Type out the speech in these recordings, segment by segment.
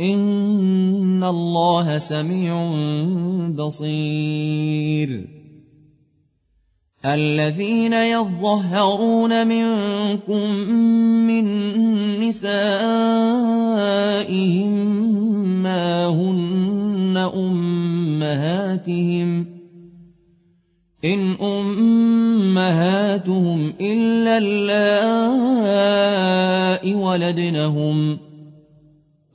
إن الله سميع بصير الذين يظهرون منكم من نسائهم ما هن أمهاتهم إن أمهاتهم إلا اللائي ولدنهم ۖ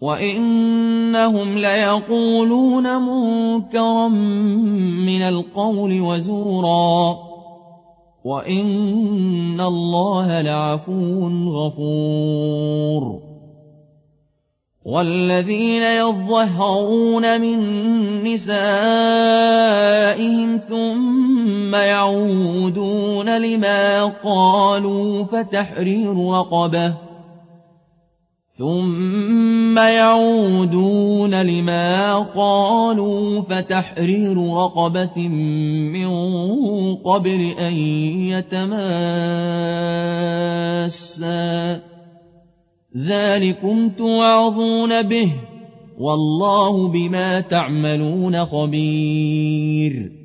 وإنهم ليقولون منكرا من القول وزورا وإن الله لعفو غفور والذين يظهرون من نسائهم ثم يعودون لما قالوا فتحرير رقبه ثم يعودون لما قالوا فتحرير رقبة من قبل أن يتماسا ذلكم توعظون به والله بما تعملون خبير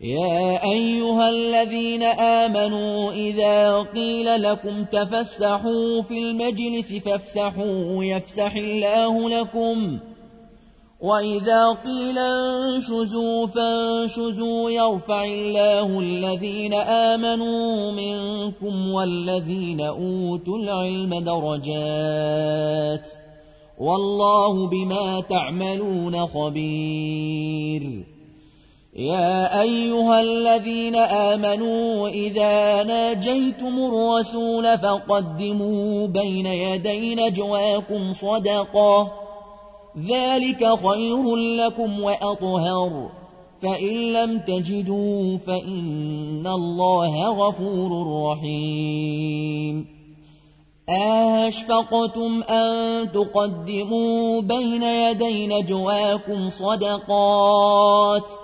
يا أيها الذين آمنوا إذا قيل لكم تفسحوا في المجلس فافسحوا يفسح الله لكم. وإذا قيل انشزوا فانشزوا يرفع الله الذين آمنوا منكم والذين أوتوا العلم درجات. والله بما تعملون خبير. يا أيها الذين آمنوا إذا ناجيتم الرسول فقدموا بين يدي نجواكم صدقة. ذلك خير لكم وأطهر. فإن لم تجدوا فإن الله غفور رحيم. أشفقتم أن تقدموا بين يدي نجواكم صدقات ۖ؟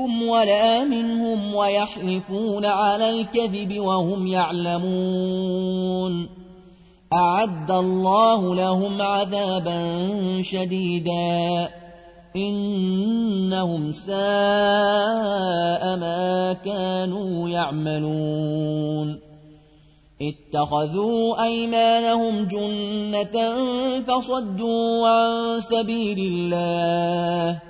منكم ولا منهم ويحلفون على الكذب وهم يعلمون أعد الله لهم عذابا شديدا إنهم ساء ما كانوا يعملون اتخذوا أيمانهم جنة فصدوا عن سبيل الله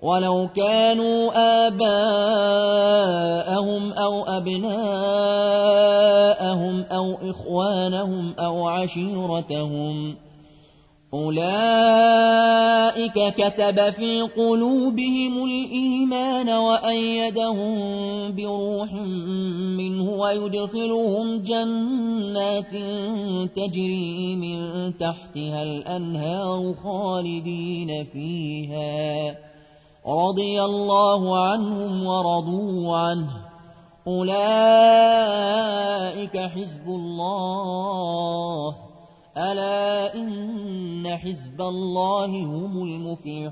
ولو كانوا آباءهم أو أبناءهم أو إخوانهم أو عشيرتهم أولئك كتب في قلوبهم الإيمان وأيدهم بروح منه ويدخلهم جنات تجري من تحتها الأنهار خالدين فيها رضي الله عنهم ورضوا عنه. أولئك حزب الله. ألا إن حزب الله هم المفلحون.